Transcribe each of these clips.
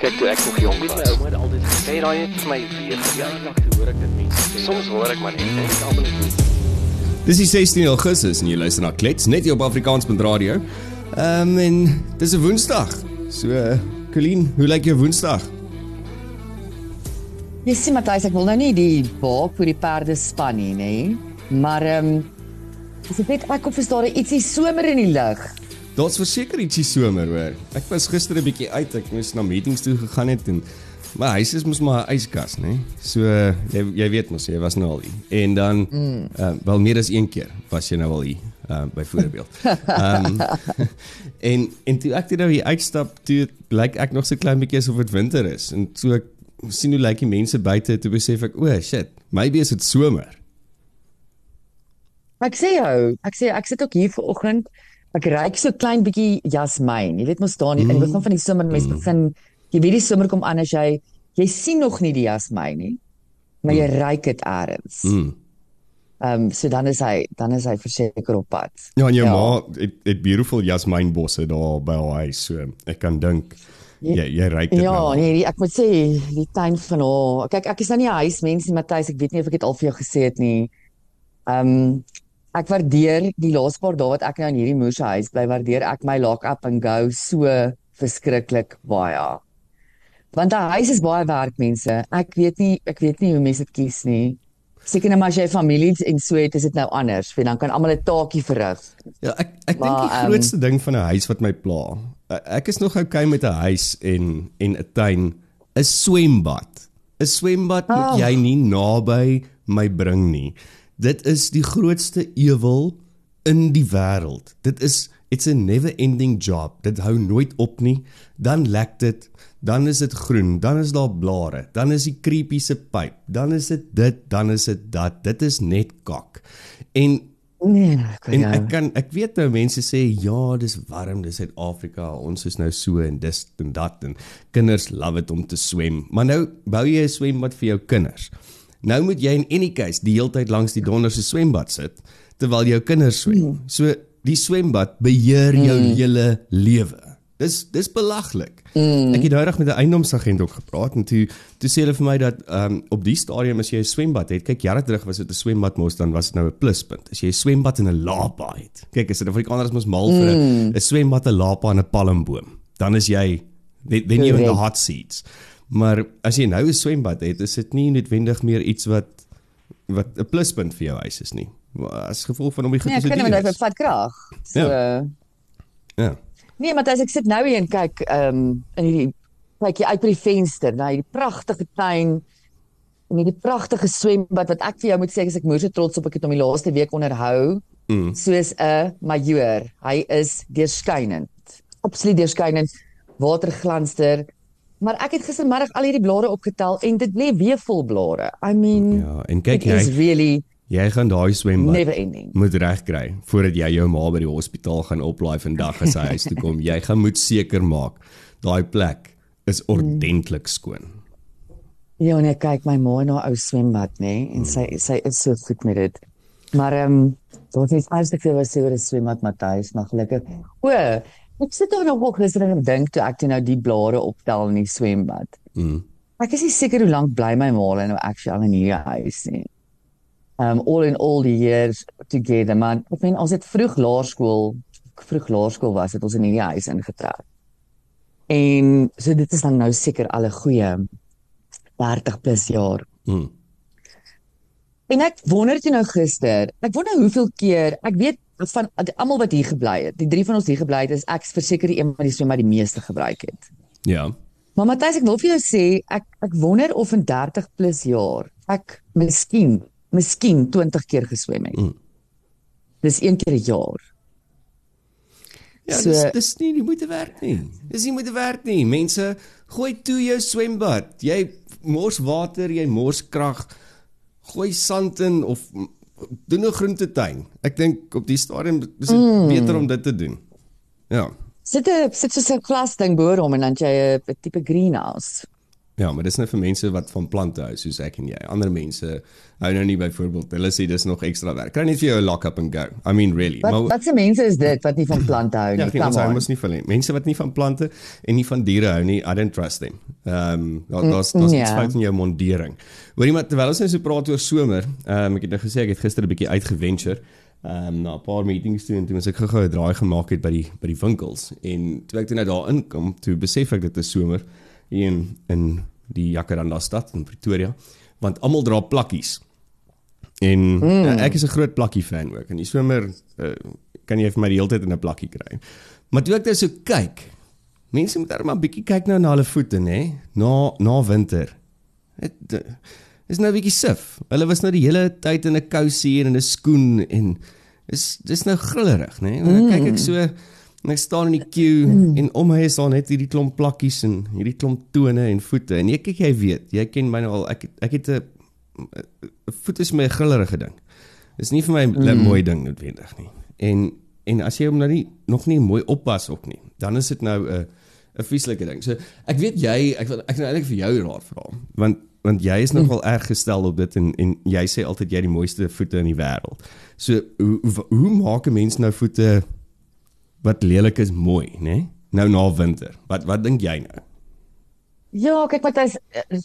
Kyk toe ek nog jonk was. My ouma het altyd gesê daai het vir my weer verjaardag toe hoor ek dit mense sê. Soms hoor ek maar net en ek almal net. Dis die 16 Augustus en jy luister na Klets net hier op Afrikaans.radio. radio. Ehm um, en dis 'n Woensdag. So, Colleen, hoe lyk jou Woensdag? Jy sien Matthys, ek wil nou nie die baak vir die perde span nie, nê? Maar ehm um, dis net ek kom verstaan ietsie somer in die lug. Daar's verseker ietsie somer hoor. Ek was gister 'n bietjie uit. Ek moes na meetings toe gegaan het en my huis is mos maar 'n yskas, né? So jy jy weet mos jy was nou al hier. En dan mm. uh, wel meer as een keer was jy nou al hier. Uh, byvoorbeeld. Ehm um, en en toe ek nou hier uitstap, toe lyk ek nog so klein bietjie asof dit winter is. En so ek sien hoe lyk die mense buite toe besef ek, o, oh, shit, maybe is dit somer. Ek sê jou, ek sê ek sit ook hier vanoggend Ek ruik so klein bietjie jasmyn. Jy weet mos daar nie, mm. in die begin van die somer mense mm. begin jy weet die somer kom aan as jy jy sien nog nie die jasmyn nie, maar jy mm. ruik dit eers. Mm. Ehm um, so dan is hy dan is hy verseker op pad. Ja, en jou ja. ma het het beautiful jasmynbosse daar by haar huis. So ek kan dink jy jy ruik dit ja, nou. Ja, nee, die, ek moet sê die tuin van haar. Kyk, ek is nou nie 'n huismens nie, Matthys, ek weet nie of ek dit al vir jou gesê het nie. Ehm um, ek waardeer die laaste paar dae wat ek nou in hierdie moeë huis bly, waardeer ek my lock up and go so verskriklik baie. Want daai huis is baie werk mense. Ek weet nie ek weet nie hoe mense dit kies nie. Seker net maar as jy familie en so het, is dit nou anders, want dan kan almal 'n taakie verrig. Ja, ek ek dink die um, grootste ding van 'n huis wat my pla. Ek is nog okay met 'n huis en en 'n tuin, 'n swembad. 'n Swembad oh. moet jy nie naby my bring nie. Dit is die grootste ewel in die wêreld. Dit is it's a never ending job. Dit hou nooit op nie. Dan lek dit, dan is dit groen, dan is daar blare, dan is die creepy se pyp, dan is dit dit, dan is dit dat. Dit is net kak. En nee, en ek kan ek weet nou mense sê ja, dis warm, dis Suid-Afrika, ons is nou so en dis en dat en kinders love dit om te swem. Maar nou bou jy 'n swembad vir jou kinders. Nou moet jy in any case die hele tyd langs die donder se swembad sit terwyl jou kinders swem. Mm. So die swembad beheer jou mm. hele lewe. Dis dis belaglik. Mm. Ek het nou reg met 'n eiendomsagent ook gepraat en toe toe sê hulle vir my dat ehm um, op die stadium as jy 'n swembad het, kyk jare terug was dit 'n swembad mos dan was dit nou 'n pluspunt. As jy 'n swembad in 'n lapa het. Kyk, as dit Afrikaners mos mal vir 'n mm. swembad, 'n lapa en 'n palmboom, dan is jy then you're in the hot seats. Maar as jy nou 'n swembad het, is dit nie noodwendig meer iets wat wat 'n pluspunt vir jou huis is nie. As gevolg van om die goed nee, te doen. Ja, ek kan net vat krag. So Ja. ja. Nee, maar as ek sit nou hier en kyk ehm um, in hierdie kyk jy uit by die venster na hierdie pragtige tuin en hierdie pragtige swembad wat ek vir jou moet sê ek moeë so trots op ek het hom die laaste week onderhou. Mm. Soos 'n majoor. Hy is deurskynend. Absoluut deurskynend. Waterglanster. Maar ek het gistermiddag al hierdie blare opgetel en dit lê weer vol blare. I mean Ja, en kyk jy really jy gaan daai swembad. Moet reg kry voordat jy jou ma by die hospitaal gaan oplaai vandag as hy huis toe kom. Jy gaan moet seker maak daai plek is ordentlik skoon. Ja, nee, kyk my ma haar ou swembad, nê, nee, en sy sy is so goed met dit. Maar ehm um, dit is alles te veel wat sy oor die swembad Matthys, maar gelukkig. O, Ek sit daar nog gister en dink toe ek toe nou die blare optel in die swembad. Mm. Ek is nie seker hoe lank bly my ma nou actually al in hierdie huis nie. Um all in all the years together man. Ek meen ons het vroeg laerskool, vroeg laerskool was dit ons in hierdie huis ingetrek. En so dit is dan nou seker al 'n goeie 30 plus jaar. Mm. En ek wonder toe nou gister, ek wonder hoeveel keer, ek weet van almal wat hier gebly het. Die drie van ons hier gebly het is ek verseker die een wat die swembad die meeste gebruik het. Ja. Maar Matthys, ek wil vir jou sê ek ek wonder of in 30 plus jaar ek miskien miskien 20 keer geswem het. Mm. Dis een keer 'n jaar. Ja, so, dis dis nie die moeite werd nie. Dis nie moeite werd nie. Mense, gooi toe jou swembad. Jy mors water, jy mors krag. Gooi sand in of doen 'n groentetuin. Ek dink op die stadium is dit mm. beter om dit te doen. Ja. Sit 'n sit so 'n klas ding bo hom en dan jy 'n tipe greenhouse. Ja, maar dis net vir mense wat van plante hou soos ek en jy. Ander mense hou nou nie byvoorbeeld, hulle sê dis nog ekstra werk. Kry net vir jou 'n lock up and go. I mean really. Wat, maar wat se mense is dit wat nie van plante hou nie? Ja, ons hou mos nie van nie. Mense wat nie van plante en nie van diere hou nie, I don't trust them. Ehm um, daar daar's daar's iets Ja. fout in jou mondering. Hoorie maar terwyl ons nou so praat oor somer, ehm um, ek het nou gesê ek het gister 'n bietjie uitgeventure ehm um, na 'n paar meetings toe en toe moes ek gou-gou 'n draai gemaak het by die by die winkels en toe ek toe nou daar inkom, toe besef ek dit is somer hier in in die Jacaranda stad in Pretoria, want almal dra plakkies. En mm. ek is 'n groot plakkie fan ook. In die somer uh, kan jy vir my die hele tyd in 'n plakkie kry. Maar toe ek nou so kyk, mense moet maar 'n bietjie kyk nou na hulle voete, nê? Na na winter. Dit uh, is nou 'n bietjie sif. Hulle was nou die hele tyd in 'n kousie en 'n skoen en is dis nou grillerig, nê? En dan kyk ek so en ek staan in die queue mm. en om my is daar net hierdie klomp plakkies en hierdie klomp tone en voete. En jy kyk jy weet, jy ken my nou al. Ek ek het 'n voet is my 'n grillerige ding. Dis nie vir my 'n mm. mooi ding noodwendig nie. En en as jy hom nou nie nog nie mooi oppas ook nie, dan is dit nou 'n 'n vieslike ding. So ek weet jy ek wil ek wil eintlik vir jou raad vra want want jy is nogal erg gestel op dit en en jy sê altyd jy het die mooiste voete in die wêreld. So hoe, hoe maak 'n mens nou voete wat lelik is mooi, né? Nee? Nou na winter. Wat wat dink jy nou? Ja, kyk wat hy's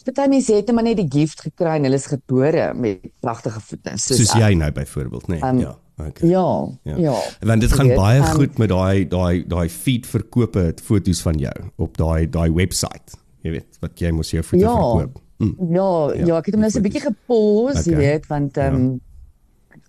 party mense het net maar net die gift gekry en hulle is gebore met pragtige voete. Soos, soos jy nou byvoorbeeld, né? Nee? Um, ja. Okay. Ja, ja. ja. Want dit gaan weet, baie um, goed met daai daai daai feed verkope foto's van jou op daai daai webwerf. Jy weet, wat jy mos jou voete Ja. verkoop. Hm. Ja, ja, ja, ek het hom nou so 'n bietjie gepause, okay. jy weet, want ehm um, gaan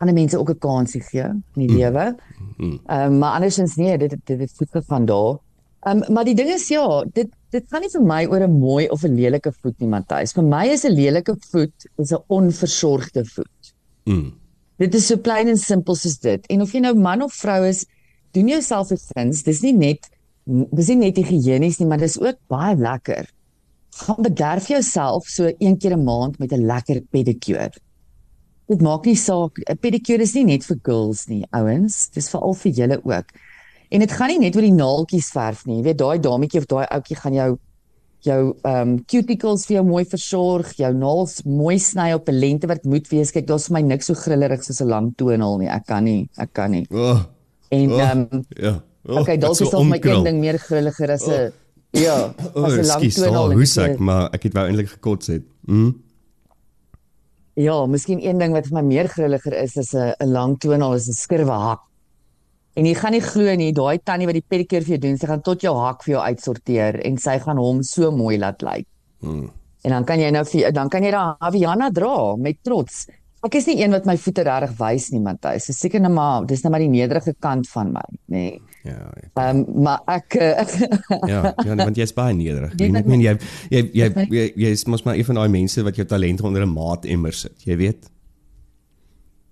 die mense ook 'n kansie gee in die lewe. Ehm um, maar andersins nee, dit dit het goed gegaan daar. Ehm um, maar die ding is ja, dit dit gaan nie vir my oor 'n mooi of 'n lelike voet nie, Matthys. Vir my is 'n lelike voet is 'n onversorgde voet. Mm. Dit is so klein en simpel soos dit. En of jy nou man of vrou is, doen jouself 'n guns. Dis nie net dis nie net higiënies nie, maar dis ook baie lekker. Gaan bederf jouself so een keer 'n maand met 'n lekker pedicure. Dit maak nie saak. 'n Pedicure is nie net vir girls nie, ouens. Dis veral vir julle ook. En dit gaan nie net oor die naaltjies verf nie. Jy weet daai dametjie of daai ouetjie gaan jou jou ehm um, cuticles vir jou mooi versorg, jou naels mooi sny op 'n lengte wat moet wees. Kyk, daar's vir my niks so grillerig soos 'n lang toenail nie. Ek kan nie, ek kan nie. Oh, En oh, ehm um, ja. Oh, okay, dalk is so my een ding meer grilliger as 'n ja, Oh, as 'n lang ekskuus, toenail. oh, en hoe sê ek, maar ek het wou eintlik gekots het. Mm. Ja, miskien een ding wat vir my meer grilliger is is 'n 'n lang toenail is 'n skurwe hak. En jy gaan nie glo nie, daai tannie wat die pedicure vir jou doen, sy gaan tot jou hak vir jou uitsorteer en sy gaan hom so mooi laat lyk. Mm. En dan kan jy nou vir dan kan jy daai Haviana dra met trots. Ek is nie een wat my voete regtig wys nie, Matthys. Dis seker net maar dis net maar die nederige kant van my, nê. Nee. Ja. ja. Ehm um, maar ek eh, Ja, ja, want jy's baie nederig. Dit Ek meen jy jy jy jy jy's mos maar een van daai mense wat jou talent onder 'n maat emmer sit, jy weet.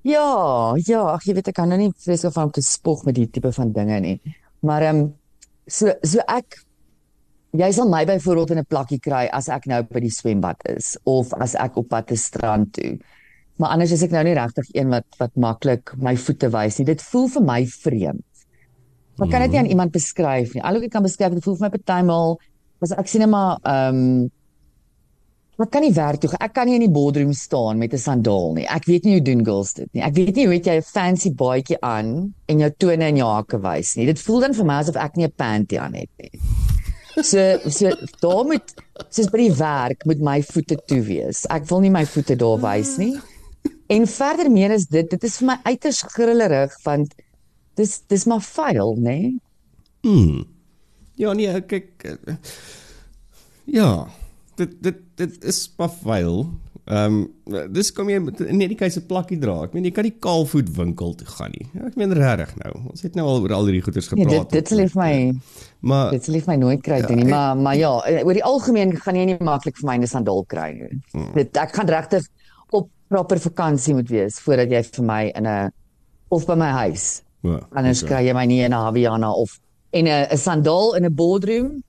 Ja, ja, ag jy weet ek kan nou nie vreeslik van om te spog met die tipe van dinge nie. Maar ehm um, so so ek jy sal my byvoorbeeld in 'n plakkie kry as ek nou by die swembad is of as ek op pad te strand toe. Maar anders is ek nou nie regtig een wat wat maklik my voete wys nie. Dit voel vir my vreemd. Maar kan dit nie aan iemand beskryf nie. Alhoewel ek kan beskryf, dit voel vir my partymal as ek sien net maar ehm um, Wat kan nie werk toe. Ek kan nie in die boardroom staan met 'n sandaal nie. Ek weet nie hoe doen girls dit nie. Ek weet nie hoe het jy 'n fancy baadjie aan en jou tone en jou hakke wys nie. Dit voel dan vir my asof ek nie 'n panty aan het nie. So so daar moet soos by die werk moet my voete toe wees. Ek wil nie my voete daar wys nie. En verder meer is dit dit is vir my uiters grillerig want dis dis maar vuil, nê? Mm. Ja, nee, kyk eh, Ja, dit dit dit is maar vuil. Ehm um, dis kom jy met in hierdie keuse plakkie dra. Ek meen jy kan nie kaalvoet winkel toe gaan nie. Ja, ek meen regtig nou. Ons het nou al oor al hierdie goeders Nee, gepraat. dit dit sal nie vir my maar Dit sal nie vir my nooit kry doen nie, maar maar ja, eh, oor die algemeen gaan jy nie maklik vir my 'n sandaal kry nie. Hmm. Dit ek gaan regtig op proper vakansie moet wees voordat jy vir my in 'n of by my huis. Ja, Anders okay. kry jy my nie in 'n Haviana of en 'n 'n sandaal in 'n boardroom.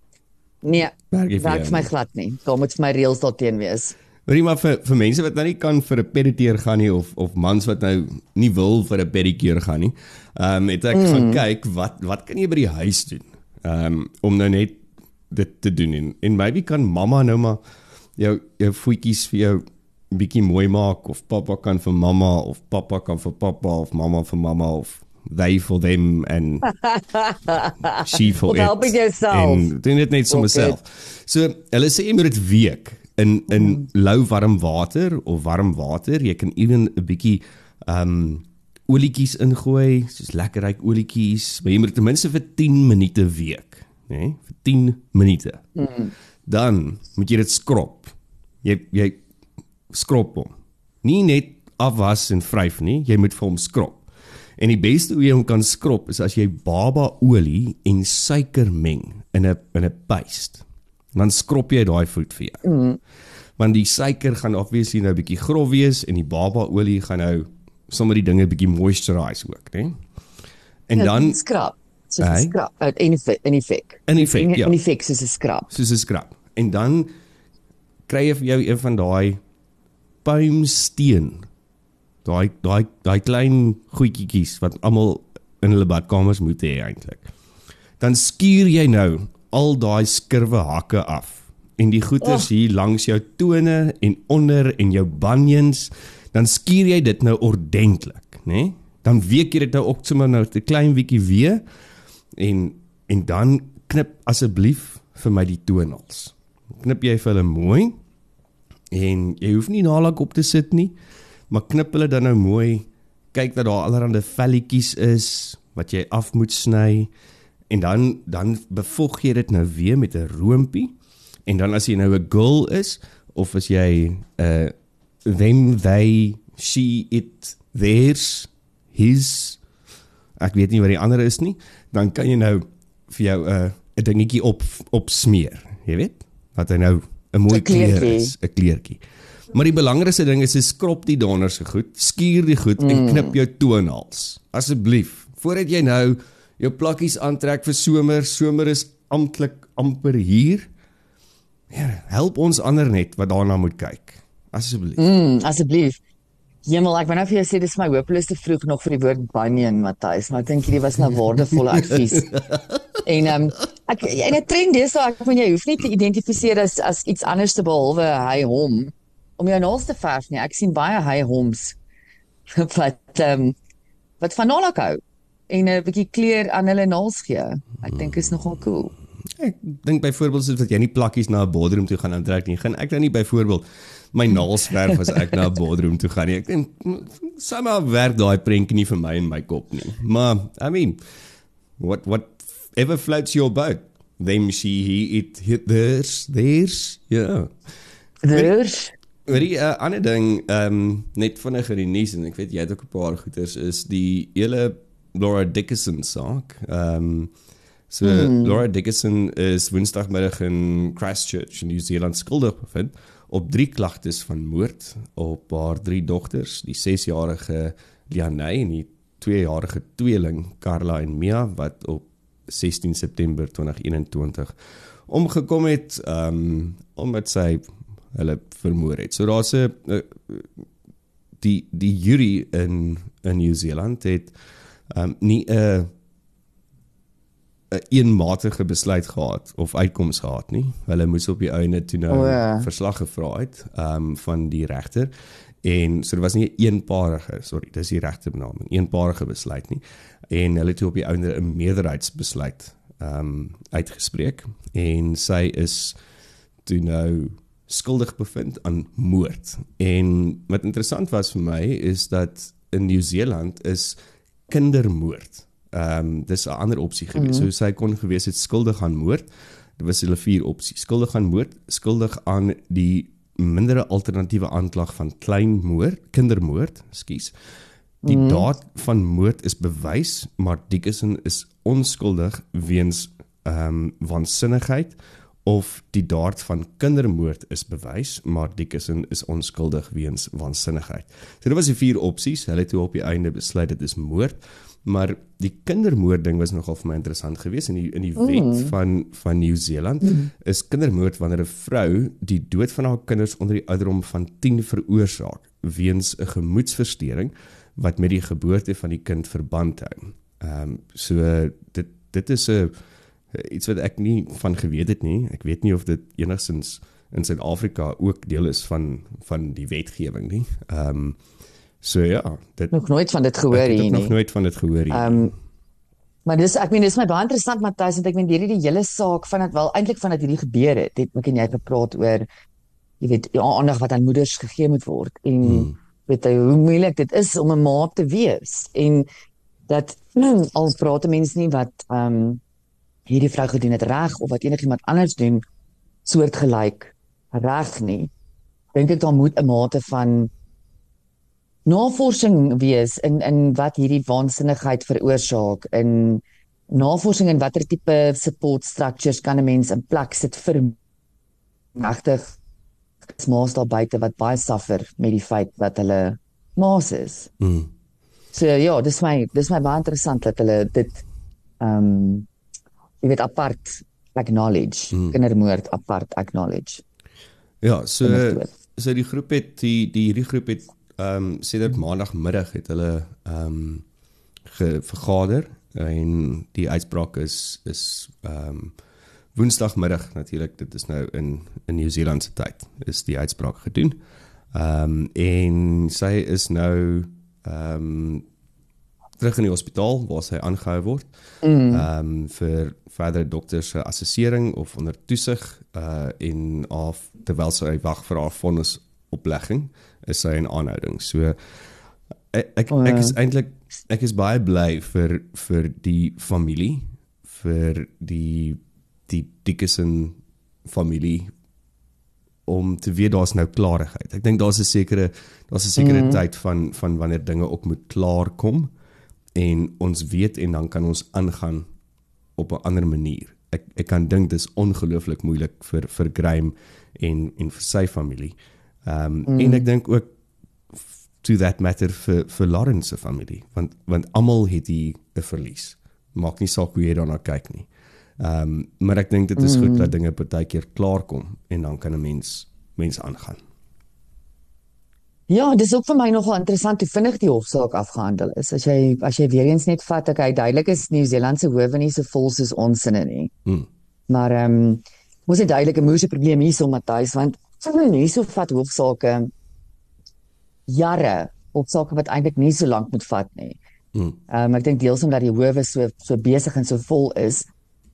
Nee, Werk vir my glad nie. Daar moet vir my reëls daarteen wees. Hoorie maar vir vir mense wat nou nie kan vir 'n pedicure gaan nie of of mans wat nou nie wil vir 'n pedicure gaan nie. Ehm um, het ek mm. gaan kyk wat wat kan jy by die huis doen? Ehm um, om nou net dit te doen en en maybe kan mamma nou maar jou jou voetjies vir jou bietjie mooi maak of pappa kan vir mamma of pappa kan vir pappa of mamma vir mamma of they for them and she for Of it. help yourself. En doen dit net sommer self. So hulle sê jy moet dit week in in Mm. lou warm water of warm water. Jy kan ewen 'n bietjie um olietjies ingooi, soos lekker ryk olietjies, maar jy moet ten minste vir 10 minute week, né? Nee? Vir 10 minute. Mm. Dan moet jy dit skrop. Jy jy skrop hom. Nie net afwas en vryf nie, jy moet vir hom skrop. En die beste hoe jy hom kan skrop is as jy baba olie en suiker meng in 'n in 'n paste. Dan skrop jy daai voet vir jou. Mm. Want die suiker gaan obviously nou 'n bietjie grof wees en die baba olie gaan nou sommer die dinge bietjie moisturize ook, né? En dan skrap. So. 'n skrap uit effek in effek. in effek, ja. In effek soos 'n skrap. soos 'n skrap. En dan kry jy vir jou een van daai puimsteen. Daai daai daai klein goedjies wat almal in hulle badkamers moet hê eintlik. Dan skuur jy nou al daai skurwe hakke af. En die goeters Oh. hier langs jou tone en onder en jou bunions, dan skuur jy dit nou ordentlik, né? Nee? Dan week jy dit nou ook sommer nou 'n klein bietjie weer en en dan knip asseblief vir my die tonals. Knip jy vir hulle mooi en jy hoef nie nalank op te sit nie, maar knip hulle dan nou mooi. Kyk dat daar allerlei velletjies is wat jy af moet sny en dan dan bevoeg jy dit nou weer met 'n roompie en dan as jy nou 'n girl is of as jy 'n uh, them they she it theirs his ek weet nie wat die ander is nie, dan kan jy nou vir jou 'n uh, 'n dingetjie op op smeer, jy weet? Dat hy nou 'n mooi kleur kleurtjie. is, 'n kleurtjie. Maar die belangrikste ding is jy skrop die donder se goed, skuur die goed mm. en knip jou toonhals. Asseblief, voordat jy nou jou plakkies aantrek vir somer, somer is amptelik amper hier. Ja, help ons ander net wat daarna moet kyk. Asseblief. Mm, asseblief. Hemel, ek wou nou vir jou sê dis my hopeloos te vroeg nog vir die woord bunion, Matthys, maar ek dink hierdie was nou waardevolle advies. en ehm um, ek en 'n trend dis so ek van jy hoef nie te identifiseer as as iets anders te behalwe hy hom om jou naels te verf nie. Ek sien baie hy homs wat ehm um, wat van nalak hou en 'n bietjie kleur aan hulle naels gee. Ek dink is nogal cool. Ek dink byvoorbeeld soos dat jy nie plakkies na 'n boardroom toe gaan aantrek nie. Gaan ek nou nie byvoorbeeld my naels verf as ek na 'n boardroom toe gaan nie. Ek dink somehow werk daai prentjie nie vir my in my kop nie. Maar I mean what what ever floats your boat. Them she he it hit theirs theirs. Ja. Yeah. Ders. Maar die uh, ander ding ehm um, net vinnig in die nuus en ek weet jy het ook 'n paar goeters is die hele Laura Dickinson saak. Ehm um, so hmm. Laura Dickinson is Woensdagmiddag in Christchurch in Nieu-Seeland skuldig bevind op drie klagtes van moord op haar drie dogters, die 6-jarige Lianay en die 2-jarige tweeling Carla en Mia wat op 16 September 2021 omgekom het ehm um, omdat sy hulle vermoor het. So daar's 'n uh, die die jury in in Nieu-Seeland het um, nie 'n 'n eenmatige besluit gehad of uitkoms gehad nie. Hulle moes op die einde toe nou O, ja. verslag gevra het um, van die regter en so dit was nie 'n eenparige, sorry, dis die regte benaming, eenparige besluit nie. En hulle het toe op die einde 'n meerderheidsbesluit ehm um, uitgespreek en sy is toe nou skuldig bevind aan moord. En wat interessant was vir my is dat in Nieu-Seeland is kindermoord. Ehm um, dis 'n ander opsie gewees. Mm -hmm. So sy kon gewees het skuldig aan moord. Dit was hulle vier opsies. Skuldig aan moord, skuldig aan die mindere alternatiewe aanklag van klein moord, kindermoord, skus. Die mm. daad van moord is bewys, maar Dickinson is onskuldig weens ehm um, waansinnigheid of die daad van kindermoord is bewys, maar Dickinson is onskuldig weens waansinnigheid. So dit was die vier opsies. Hulle het toe op die einde besluit dit is moord, maar die kindermoord ding was nogal vir my interessant geweest in die in die wet mm. van van Nieu-Seeland mm. is kindermoord wanneer 'n vrou die dood van haar kinders onder die ouderdom van 10 veroorsaak weens 'n gemoedsversteuring wat met die geboorte van die kind verband hou. Ehm um, so dit dit is 'n iets wat ek nie van geweet het nie. Ek weet nie of dit enigstens in Suid-Afrika ook deel is van van die wetgewing nie. Ehm um, So ja, dit Nog nooit van dit gehoor hier ook nog nie. nooit van dit gehoor hier. Ehm um, maar dis ek meen dis my baie interessant Matthys want ek meen hierdie die hele saak van dit wel eintlik van dit hierdie gebeur het. Het ek en jy gepraat oor jy weet die aandag wat aan moeders gegee moet word en hmm. weet jy hoe moeilik dit is om 'n ma te wees en dat nou, al praat mense nie wat ehm um, hierdie vrou gedoen het reg of wat enigiemand anders doen soortgelyk reg nie. Dink ek daar moet 'n mate van navorsing wees in in wat hierdie waansinnigheid veroorsaak in navorsing en watter tipe support structures kan 'n mens in plek sit vir regtig maas daar buite wat baie suffer met die feit dat hulle maas is. Mm. So ja, dis my dis my baie interessant dat hulle dit ehm um, jy weet apart acknowledge, mm. kindermoord apart acknowledge. Ja, so so die groep het die die hierdie groep het ehm um, sedert maandagmiddag het hulle ehm um, gevergader en die uitspraak is is ehm um, woensdagmiddag natuurlik dit is nou in in Nieu-Seeland se tyd is die uitspraak gedoen. Ehm um, en sy is nou ehm um, terug in die hospitaal waar sy aangehou word. Ehm um, vir verdere dokter se assessering of onder toesig uh en af terwyl sy wag vir haar vonnis oplegging is sy in aanhouding. So ek ek, O, ja. ek is eintlik ek is baie bly vir vir die familie vir die die Dickinson familie om te weet daar's nou klarigheid. Ek dink daar's 'n sekere daar's 'n sekere mm. tyd van van wanneer dinge ook moet klaar kom en ons weet en dan kan ons aangaan op 'n ander manier. Ek ek kan dink dis ongelooflik moeilik vir vir Graham en en vir sy familie. Ehm um, mm. en ek dink ook to that matter vir vir Lawrence se familie want want almal het hier 'n verlies. Maak nie saak hoe jy daarna kyk nie. Ehm um, maar ek dink dit is mm. goed dat dinge partykeer klaar kom en dan kan 'n mens mens aangaan. Ja, dis ook vir my nogal interessant hoe vinnig die hofsaak afgehandel is. As jy as jy weer eens net vat, okay, duidelik is Nieu-Seeland se howe nie so vol soos ons sinne nie. Mm. Maar ehm um, moes dit duidelik 'n moeë probleem hierso Matthys want sien nie so vat hofsaake jare, hofsaake wat eintlik nie so lank moet vat nie. Mm. Ehm um, ek dink deels omdat die howe so so besig en so vol is,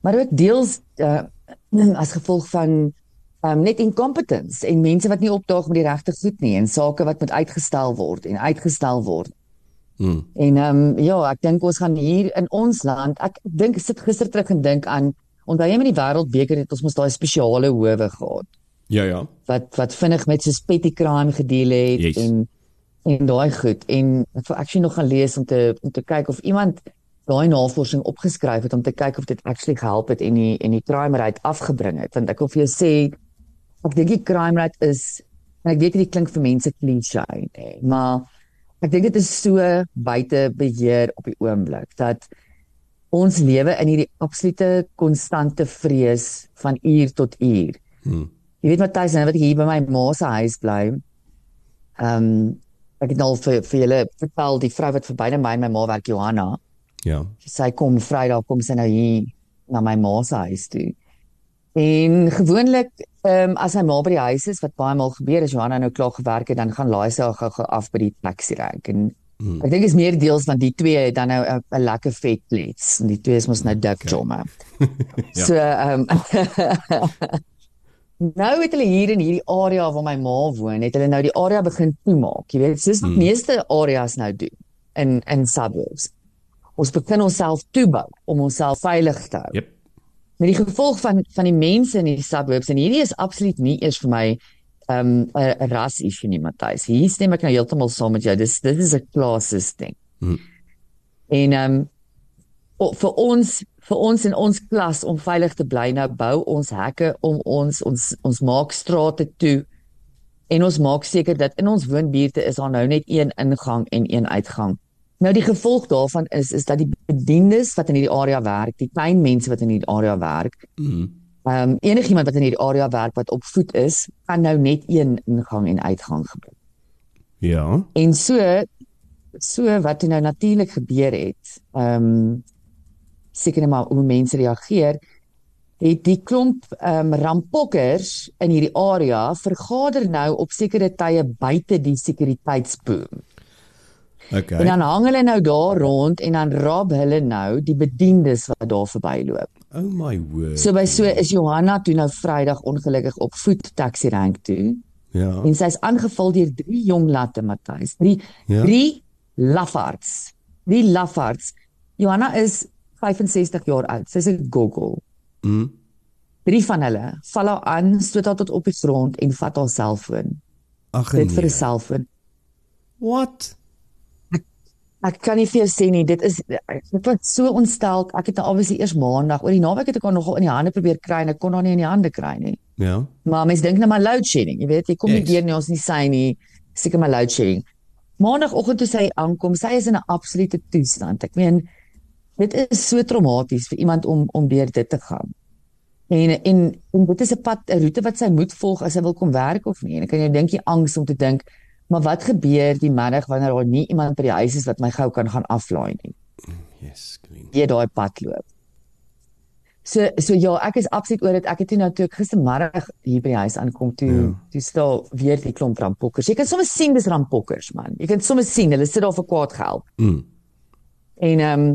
maar ook deels uh, as gevolg van um, net incompetence en mense wat nie opdaag met die regte goed nie en sake wat moet uitgestel word en uitgestel word. Mm. En ehm um, ja, ek dink ons gaan hier in ons land, ek dink sit gister terug en dink aan onthou jy met die wêreldbeker het ons mos daai spesiale howe gehad Ja ja. wat wat vinnig met so petty crime gedeel het Yes. en en daai goed en ek wil actually nog gaan lees om te om te kyk of iemand daai navorsing opgeskryf het om te kyk of dit actually gehelp het en die en die crime rate afgebring het want ek wil vir jou sê ek dink die crime rate is en ek weet dit klink vir mense klise nee maar ek dink dit is so buite beheer op die oomblik dat ons lewe in hierdie absolute konstante vrees van uur tot uur Hmm. Jy weet Matthys, nou wat ek hier by my ma se huis bly. Ehm um, ek het al vir vir julle vertel die vrou wat verby my en my ma werk Johanna. Ja. Sy kom Vrydag kom sy nou hier na my ma se huis toe. En gewoonlik ehm um, as my ma by die huis is wat baie maal gebeur as Johanna nou klaar gewerk het, dan gaan haar gou-gou af by die taxi rank en Hmm. ek dink is meer deels want die twee het dan nou 'n lekker vet klets en die twee is mos nou dik Okay. jomme. Ja. So ehm Nou het hulle hier in hierdie area waar my ma woon, het hulle nou die area begin toemaak. Jy weet, soos wat Hmm. meeste areas nou doen in in suburbs. Ons begin onsself toebou om onsself veilig te hou. Yep. Met die gevolg van van die mense in die suburbs en hierdie is absoluut nie eers vir my ehm, 'n um, 'n ras issue nie, Matthys. Hier stem ek nou heeltemal saam met jou. Dis dit is 'n classes ding. Hmm. En ehm um, o- vir ons vir ons in ons klas om veilig te bly nou bou ons hekke om ons ons ons maak strate toe en ons maak seker dat in ons woonbuurte is daar nou net een ingang en een uitgang. Nou die gevolg daarvan is is dat die bediendes wat in hierdie area werk, die klein mense wat in hierdie area werk, Mm. ehm um, enigiemand wat in hierdie area werk wat op voet is, kan nou net een ingang en uitgang gebruik. Ja. En so so wat nou natuurlik gebeur het, ehm um, seker maar hoe mense reageer, het die klomp ehm um, rampokkers in hierdie area vergader nou op sekere tye buite die sekuriteitsboom. Okay. En dan hang hulle nou daar rond en dan rob hulle nou die bediendes wat daar verbyloop. Oh my word. So by so is Johanna toe nou Vrydag ongelukkig op voet taxi rank toe ja. en sy's aangeval deur drie jong latte Matthys. Drie Ja. drie lafards. Drie lafards. Johanna is 65 jaar oud. Sy's 'n goggle. Mm. Drie van hulle val haar aan, stoot haar tot op die grond en vat haar selfoon. Ag Dit vir 'n nee. selfoon. What? Ek kan nie vir jou sê nie, dit is ek was so ontstel. Ek het nou obviously eers maandag oor die naweek het ek haar nogal in die hande probeer kry en ek kon haar nie in die hande kry nie. Ja. Maar mens dink nou maar load shedding, jy weet, jy kom Yes. nie deur nie, ons nie sy nie, seker maar load shedding. Maandagoggend toe sy aankom, sy is in 'n absolute toestand. Ek meen dit is so traumaties vir iemand om om deur dit te gaan. En en, en dit is 'n pad, 'n roete wat sy moet volg as sy wil kom werk of nie. En ek kan jy dink jy angs om te dink, maar wat gebeur die middag wanneer daar nie iemand by die huis is wat my gou kan gaan aflaai nie? Yes, Queen. jy daai pad loop. So so ja, ek is absoluut oor dit. Ek het toe nou toe ek gistermiddag hier by die huis aankom toe Ja. toe staan weer die klomp rampokkers. Jy kan sommer sien dis rampokkers man. Jy kan sommer sien hulle sit daar vir kwaad geld. Mm. En ehm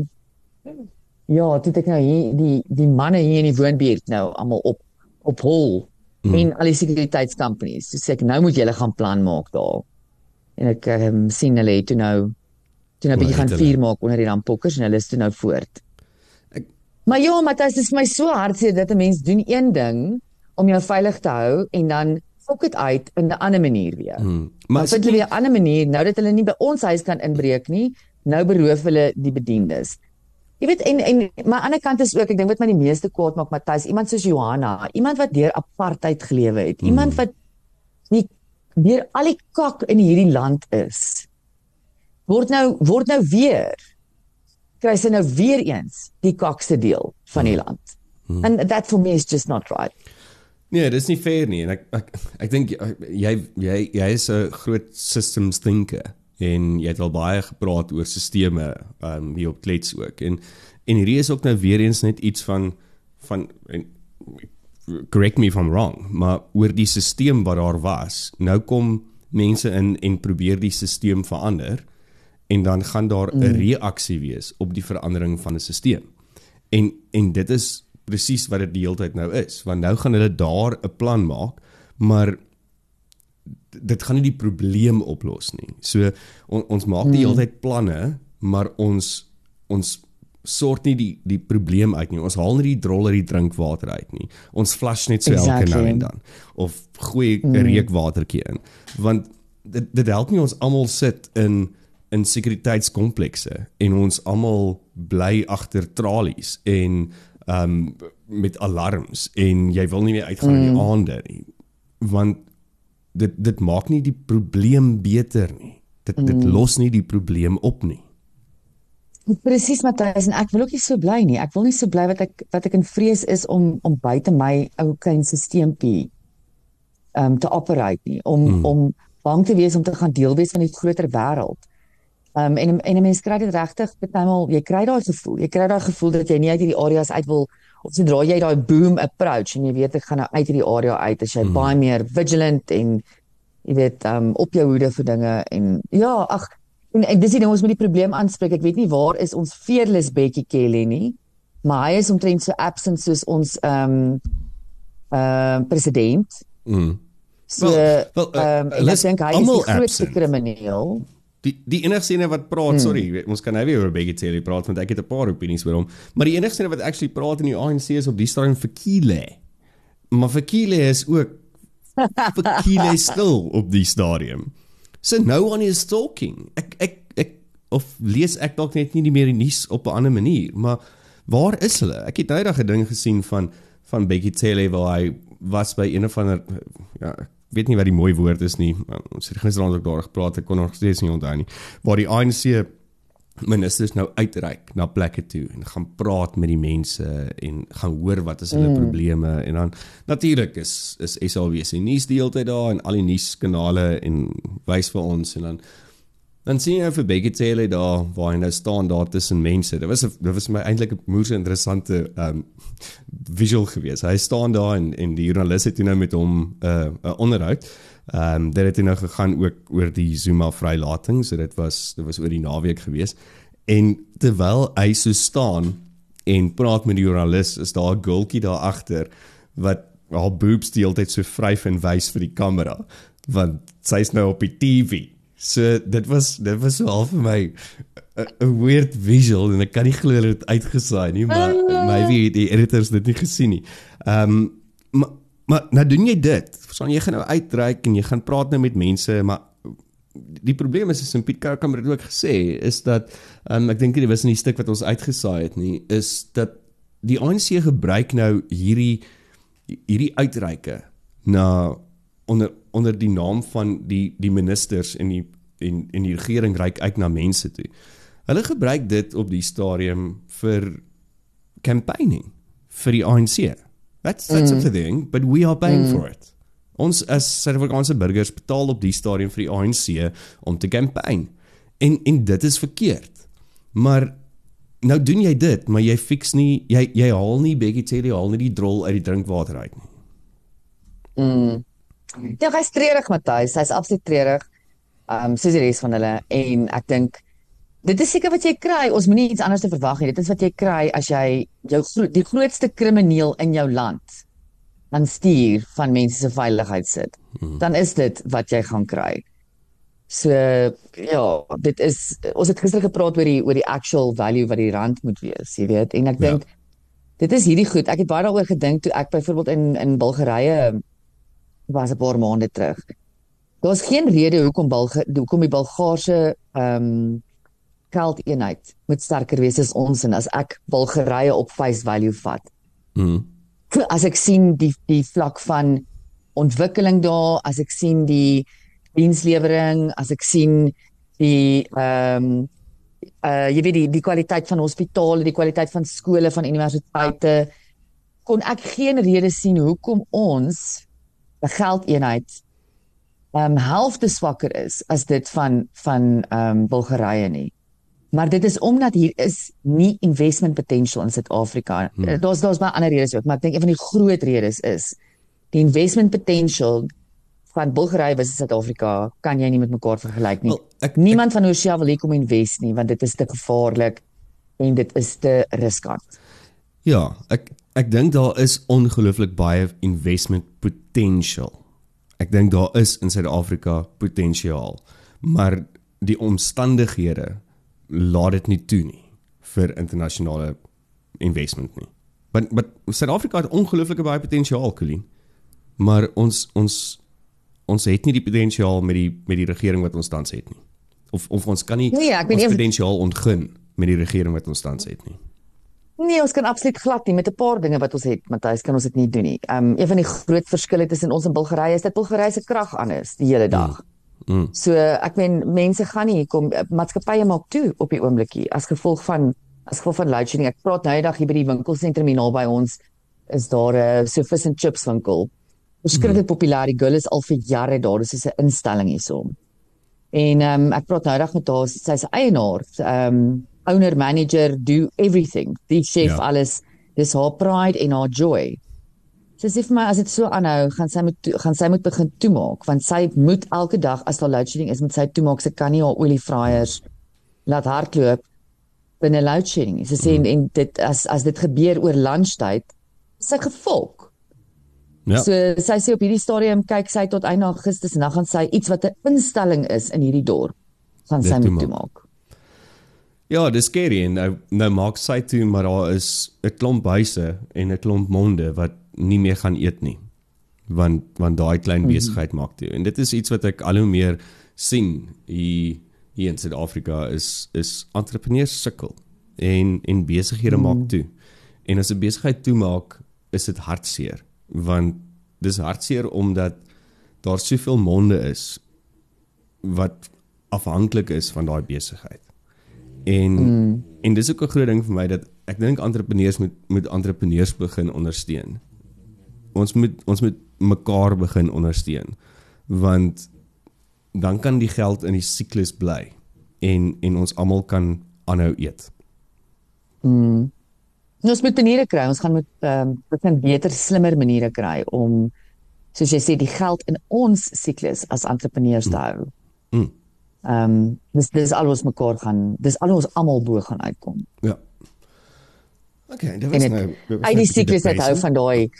um, ja, toe ek nou hier die die manne hier in die woonbuurt nou almal op op hol mm. en al die sekuriteitskompanies. So sê ek nou moet julle gaan plan maak daar. En ek um, sien hulle het toe nou toe nou 'n bietjie Maar gaan vuur maak onder die rampokkers en hulle is toe nou voort. Ek- Maar ja, Matthys, dit is my so hartseer dat 'n mens doen een ding om jou veilig te hou en dan fok dit uit in 'n ander manier weer. Mm. Maar vind dit hulle nie, weer 'n ander manier nou dat hulle nie by ons huis kan inbreek nie, nou beroof hulle die bediendes. Jy weet en en maar aan die ander kant is ook ek dink wat my die meeste kwaad maak Matthys, iemand soos Johanna, iemand wat deur apartheid gelewe het, iemand wat nie deur al die kak in hierdie land is. Word nou word nou weer kry sy nou weer eens die kakste deel van die land. And that for me is just not right. nee, dis nie fair nie en ek ek ek dink jy jy jy is 'n groot systems thinker en jy het al baie gepraat oor sisteme um hier op Klets ook en en hierdie is ook nou weer eens net iets van van en, correct me if I'm wrong, maar oor die stelsel wat daar was. Nou kom mense in en probeer die stelsel verander en dan gaan daar 'n mm. reaksie wees op die verandering van 'n stelsel. En en dit is presies wat dit die hele tyd nou is, want nou gaan hulle daar 'n plan maak, maar dit gaan nie die probleem oplos nie. So on, ons maak die hele tyd planne, maar ons ons sort nie die die probleem uit nie. Ons haal nie die droller die drinkwater uit nie. Ons flush net so elke Exactly. nou en dan of gooi 'n mm. reukwatertjie in. Want dit dit help nie ons almal sit in in sekuriteitskomplekse en ons almal bly agter tralies en ehm um, met alarms en jy wil nie meer uitgaan mm. in die aande nie. Want dit dit maak nie die probleem beter nie. Dit mm. dit los nie die probleem op nie. Presies Matthys en ek wil ook nie so bly nie. Ek wil nie so bly wat ek wat ek in vrees is om om buite my ou klein stelseltjie um te operate nie, om hmm. om bang te wees om te gaan deel wees van die groter wêreld. Um en en 'n mens kry dit regtig bytelmal jy kry daai gevoel. Jy kry daai gevoel dat jy nie uit hierdie areas uit wil of sodra jy daai boom approach en jy weet ek gaan nou uit hierdie area uit as jy hmm. baie meer vigilant en jy weet um op jou hoede vir dinge en ja, ag en, en dis die ding ons moet die probleem aanspreek. Ek weet nie waar is ons fearless Becky Kelly nie, maar hy is omtrent so absent soos ons um uh president. Mm. So Wel, wel, uh, ehm um, ek dink hy is die grootste absent. krimineel. Die die enigste ene wat praat, hmm. sorry, ons kan nou weer oor Becky Cele praat want ek het 'n paar opinies oor hom, maar die enigste ene wat actually praat in die ANC is op die stadium vir Kile. Maar vir Kile is ook vir Kile stil op die stadium. So no one is talking. Ek ek ek of lees ek dalk net nie meer die nuus op 'n ander manier, maar waar is hulle? Ek het nou daag 'n ding gesien van van Becky Cele waar hy was by een of ander ja, ek weet nie wat die mooi woord is nie. Ons het gisterand ook daar gepraat, ek kon nog steeds nie onthou nie. Waar die ANC ministers nou uitreik na plekke toe en gaan praat met die mense en gaan hoor wat is hulle mm. probleme en dan natuurlik is is SABC nuus die hele tyd daar en al die nuuskanale en wys vir ons en dan dan sien jy vir Becky Taylor daar waar hy nou staan daar tussen mense. Dit was 'n dit was my eintlik 'n moeë interessante um visual gewees. Hy staan daar en en die joernalis het nou met hom 'n uh, 'n onderhoud. Ehm um, dit het nou gegaan ook oor die Zuma vrylating, so dit was dit was oor die naweek gewees. En terwyl hy so staan en praat met die joernalis, is daar 'n gultjie daar agter wat haar boobs die hele tyd so vryf en wys vir die kamera want sy's nou op die TV. So dit was dit was so half vir my 'n weird visual en ek kan nie glo dit uitgesaai nie, maar maybe die editors dit nie gesien nie. Ehm um, maar maar nou doen jy dit. Verstaan jy gaan nou uitreik en jy gaan praat nou met mense, maar die probleem is is in Piet Kamer het ook gesê is dat um, ek dink dit was in die stuk wat ons uitgesaai het nie is dat die ANC gebruik nou hierdie hierdie uitreike na onder onder die naam van die die ministers en die en en die regering reik uit na mense toe. Hulle gebruik dit op die stadium vir campaigning vir die ANC. That's that's mm. a thing, but we are paying mm. for it. Ons as Suid-Afrikaanse burgers betaal op die stadium vir die ANC om te campaign. En en dit is verkeerd. Maar nou doen jy dit, maar jy fix nie jy jy haal nie Becky Taylor haal nie die drol uit die drinkwater uit nie. Mm. Ja, hy's treurig Matthys, hy's absoluut treurig. Um soos die res van hulle en ek dink dit is seker wat jy kry. Ons moenie iets anders te verwag nie. Dit is wat jy kry as jy jou die grootste krimineel in jou land aan stuur van mense se veiligheid sit, hmm. dan is dit wat jy gaan kry. So ja, dit is ons het gister gepraat oor die oor die actual value wat die rand moet wees, jy weet, en ek ja. dink dit is hierdie goed. Ek het baie daaroor gedink toe ek byvoorbeeld in in Bulgarië was 'n paar maande terug. Daar's geen rede hoekom Bulga hoekom die Bulgaarse ehm um, geldeenheid moet sterker wees as ons en as ek Bulgarië op face value vat. Mhm as ek sien die die vlak van ontwikkeling daar, as ek sien die dienslewering, as ek sien die ehm um, uh jy weet die die kwaliteit van hospitale, die kwaliteit van skole, van universiteite kon ek geen rede sien hoekom ons geldeenheid ehm um, half te swakker is as dit van van ehm um, Bulgarië nie. Maar dit is omdat hier is nie investment potential in Suid-Afrika. Hmm. Eh, daar's daar's baie ander redes ook, maar ek dink een van die groot redes is die investment potential van Bulgarië versus Suid-Afrika kan jy nie met mekaar vergelyk nie. Well, ek, Niemand ek, van Oosia wil hier kom invest nie want dit is te gevaarlik en dit is te riskant. Ja, ek ek dink daar is ongelooflik baie investment potential. Ek dink daar is in Suid-Afrika potensiaal, maar die omstandighede laat dit nie toe nie vir internasionale investment nie. Want maar Suid-Afrika het ongelooflike baie potensiaal, Colleen. Maar ons ons ons het nie die potensiaal met die met die regering wat ons tans het nie. Of of ons kan nie nee, ons potensiaal ontgin met die regering wat ons tans het nie. Nee, ons kan absoluut glad nie met 'n paar dinge wat ons het, Matthys, kan ons dit nie doen nie. Um een van die groot verskille tussen ons en Bulgarië is dat Bulgarië se krag anders die hele dag. Mm. So ek meen mense gaan nie kom maatskappye maak toe op die oomblikie as gevolg van as gevolg van load shedding. Ek praat nou eendag hier by die winkelsentrum hier naby ons is daar 'n so vis en chips winkel. Beskryf mm. populêr. Die girl is al vir jare daar. Dis 'n instelling hierso. En ehm um, ek praat nou eendag met haar, sy is eienaar, ehm um, owner manager do everything. Die chef ja. alles. Dis haar pride en haar joy. Sy sê vir my as dit so aanhou, gaan sy moet gaan sy moet begin toemaak want sy moet elke dag as daar load shedding is met sy toemaak. Sy kan nie haar oliefryers laat hardloop binne load shedding. Sy sê en, en dit as as dit gebeur oor lunchtyd, sy gevolg. Ja. So sy sê op hierdie stadium kyk sy tot einde Augustus en dan gaan sy iets wat 'n instelling is in hierdie dorp gaan sy moet toemaak. Ja, dis skerry en nou nou maak sy toe maar daar is 'n klomp huise en 'n klomp monde wat nie meer gaan eet nie want want daai klein mhm. besigheid maak toe en dit is iets wat ek al hoe meer sien hier hier in Suid-Afrika is is entrepreneurs sukkel en en besighede mm. maak toe en as 'n besigheid toemaak is dit hartseer want dis hartseer omdat daar soveel monde is wat afhanklik is van daai besigheid en mm. en dis ook 'n groot ding vir my dat ek dink entrepreneurs moet moet entrepreneurs begin ondersteun ons moet ons moet mekaar begin ondersteun want dan kan die geld in die siklus bly en en ons almal kan aanhou eet. Nou ons moet maniere kry. Ons gaan moet ehm um, begin beter slimmer maniere kry om soos jy sê die geld in ons siklus as entrepreneurs te hou. Mm. Ehm um, dis dis al ons mekaar gaan dis al ons almal bo gaan uitkom. Ja. Okay, dit En was dit nou dit was uit nou die siklus uit hou van daai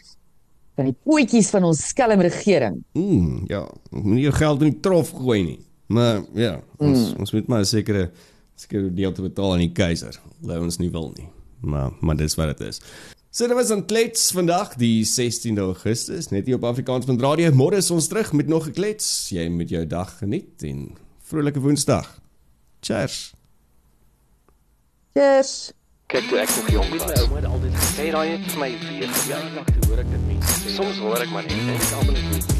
van die potjies van ons skelm regering. Mm, ja, moenie jou geld in die trof gooi nie. Maar ja, ons mm. ons moet maar 'n sekere sekere deel te betaal aan die keiser. Lou ons nie wil nie. Maar maar dis wat dit is. So dit was 'n klets vandag die 16de Augustus net hier op Afrikaans van Radio. Môre is ons terug met nog 'n klets. Jy moet jou dag geniet en vrolike Woensdag. Cheers. Cheers. Kyk ek nog jong was. My ouma altyd gesê daai het vir my weer verjaardag toe hoor ek dit mense sê. Soms hoor ek maar net en ek almal is nie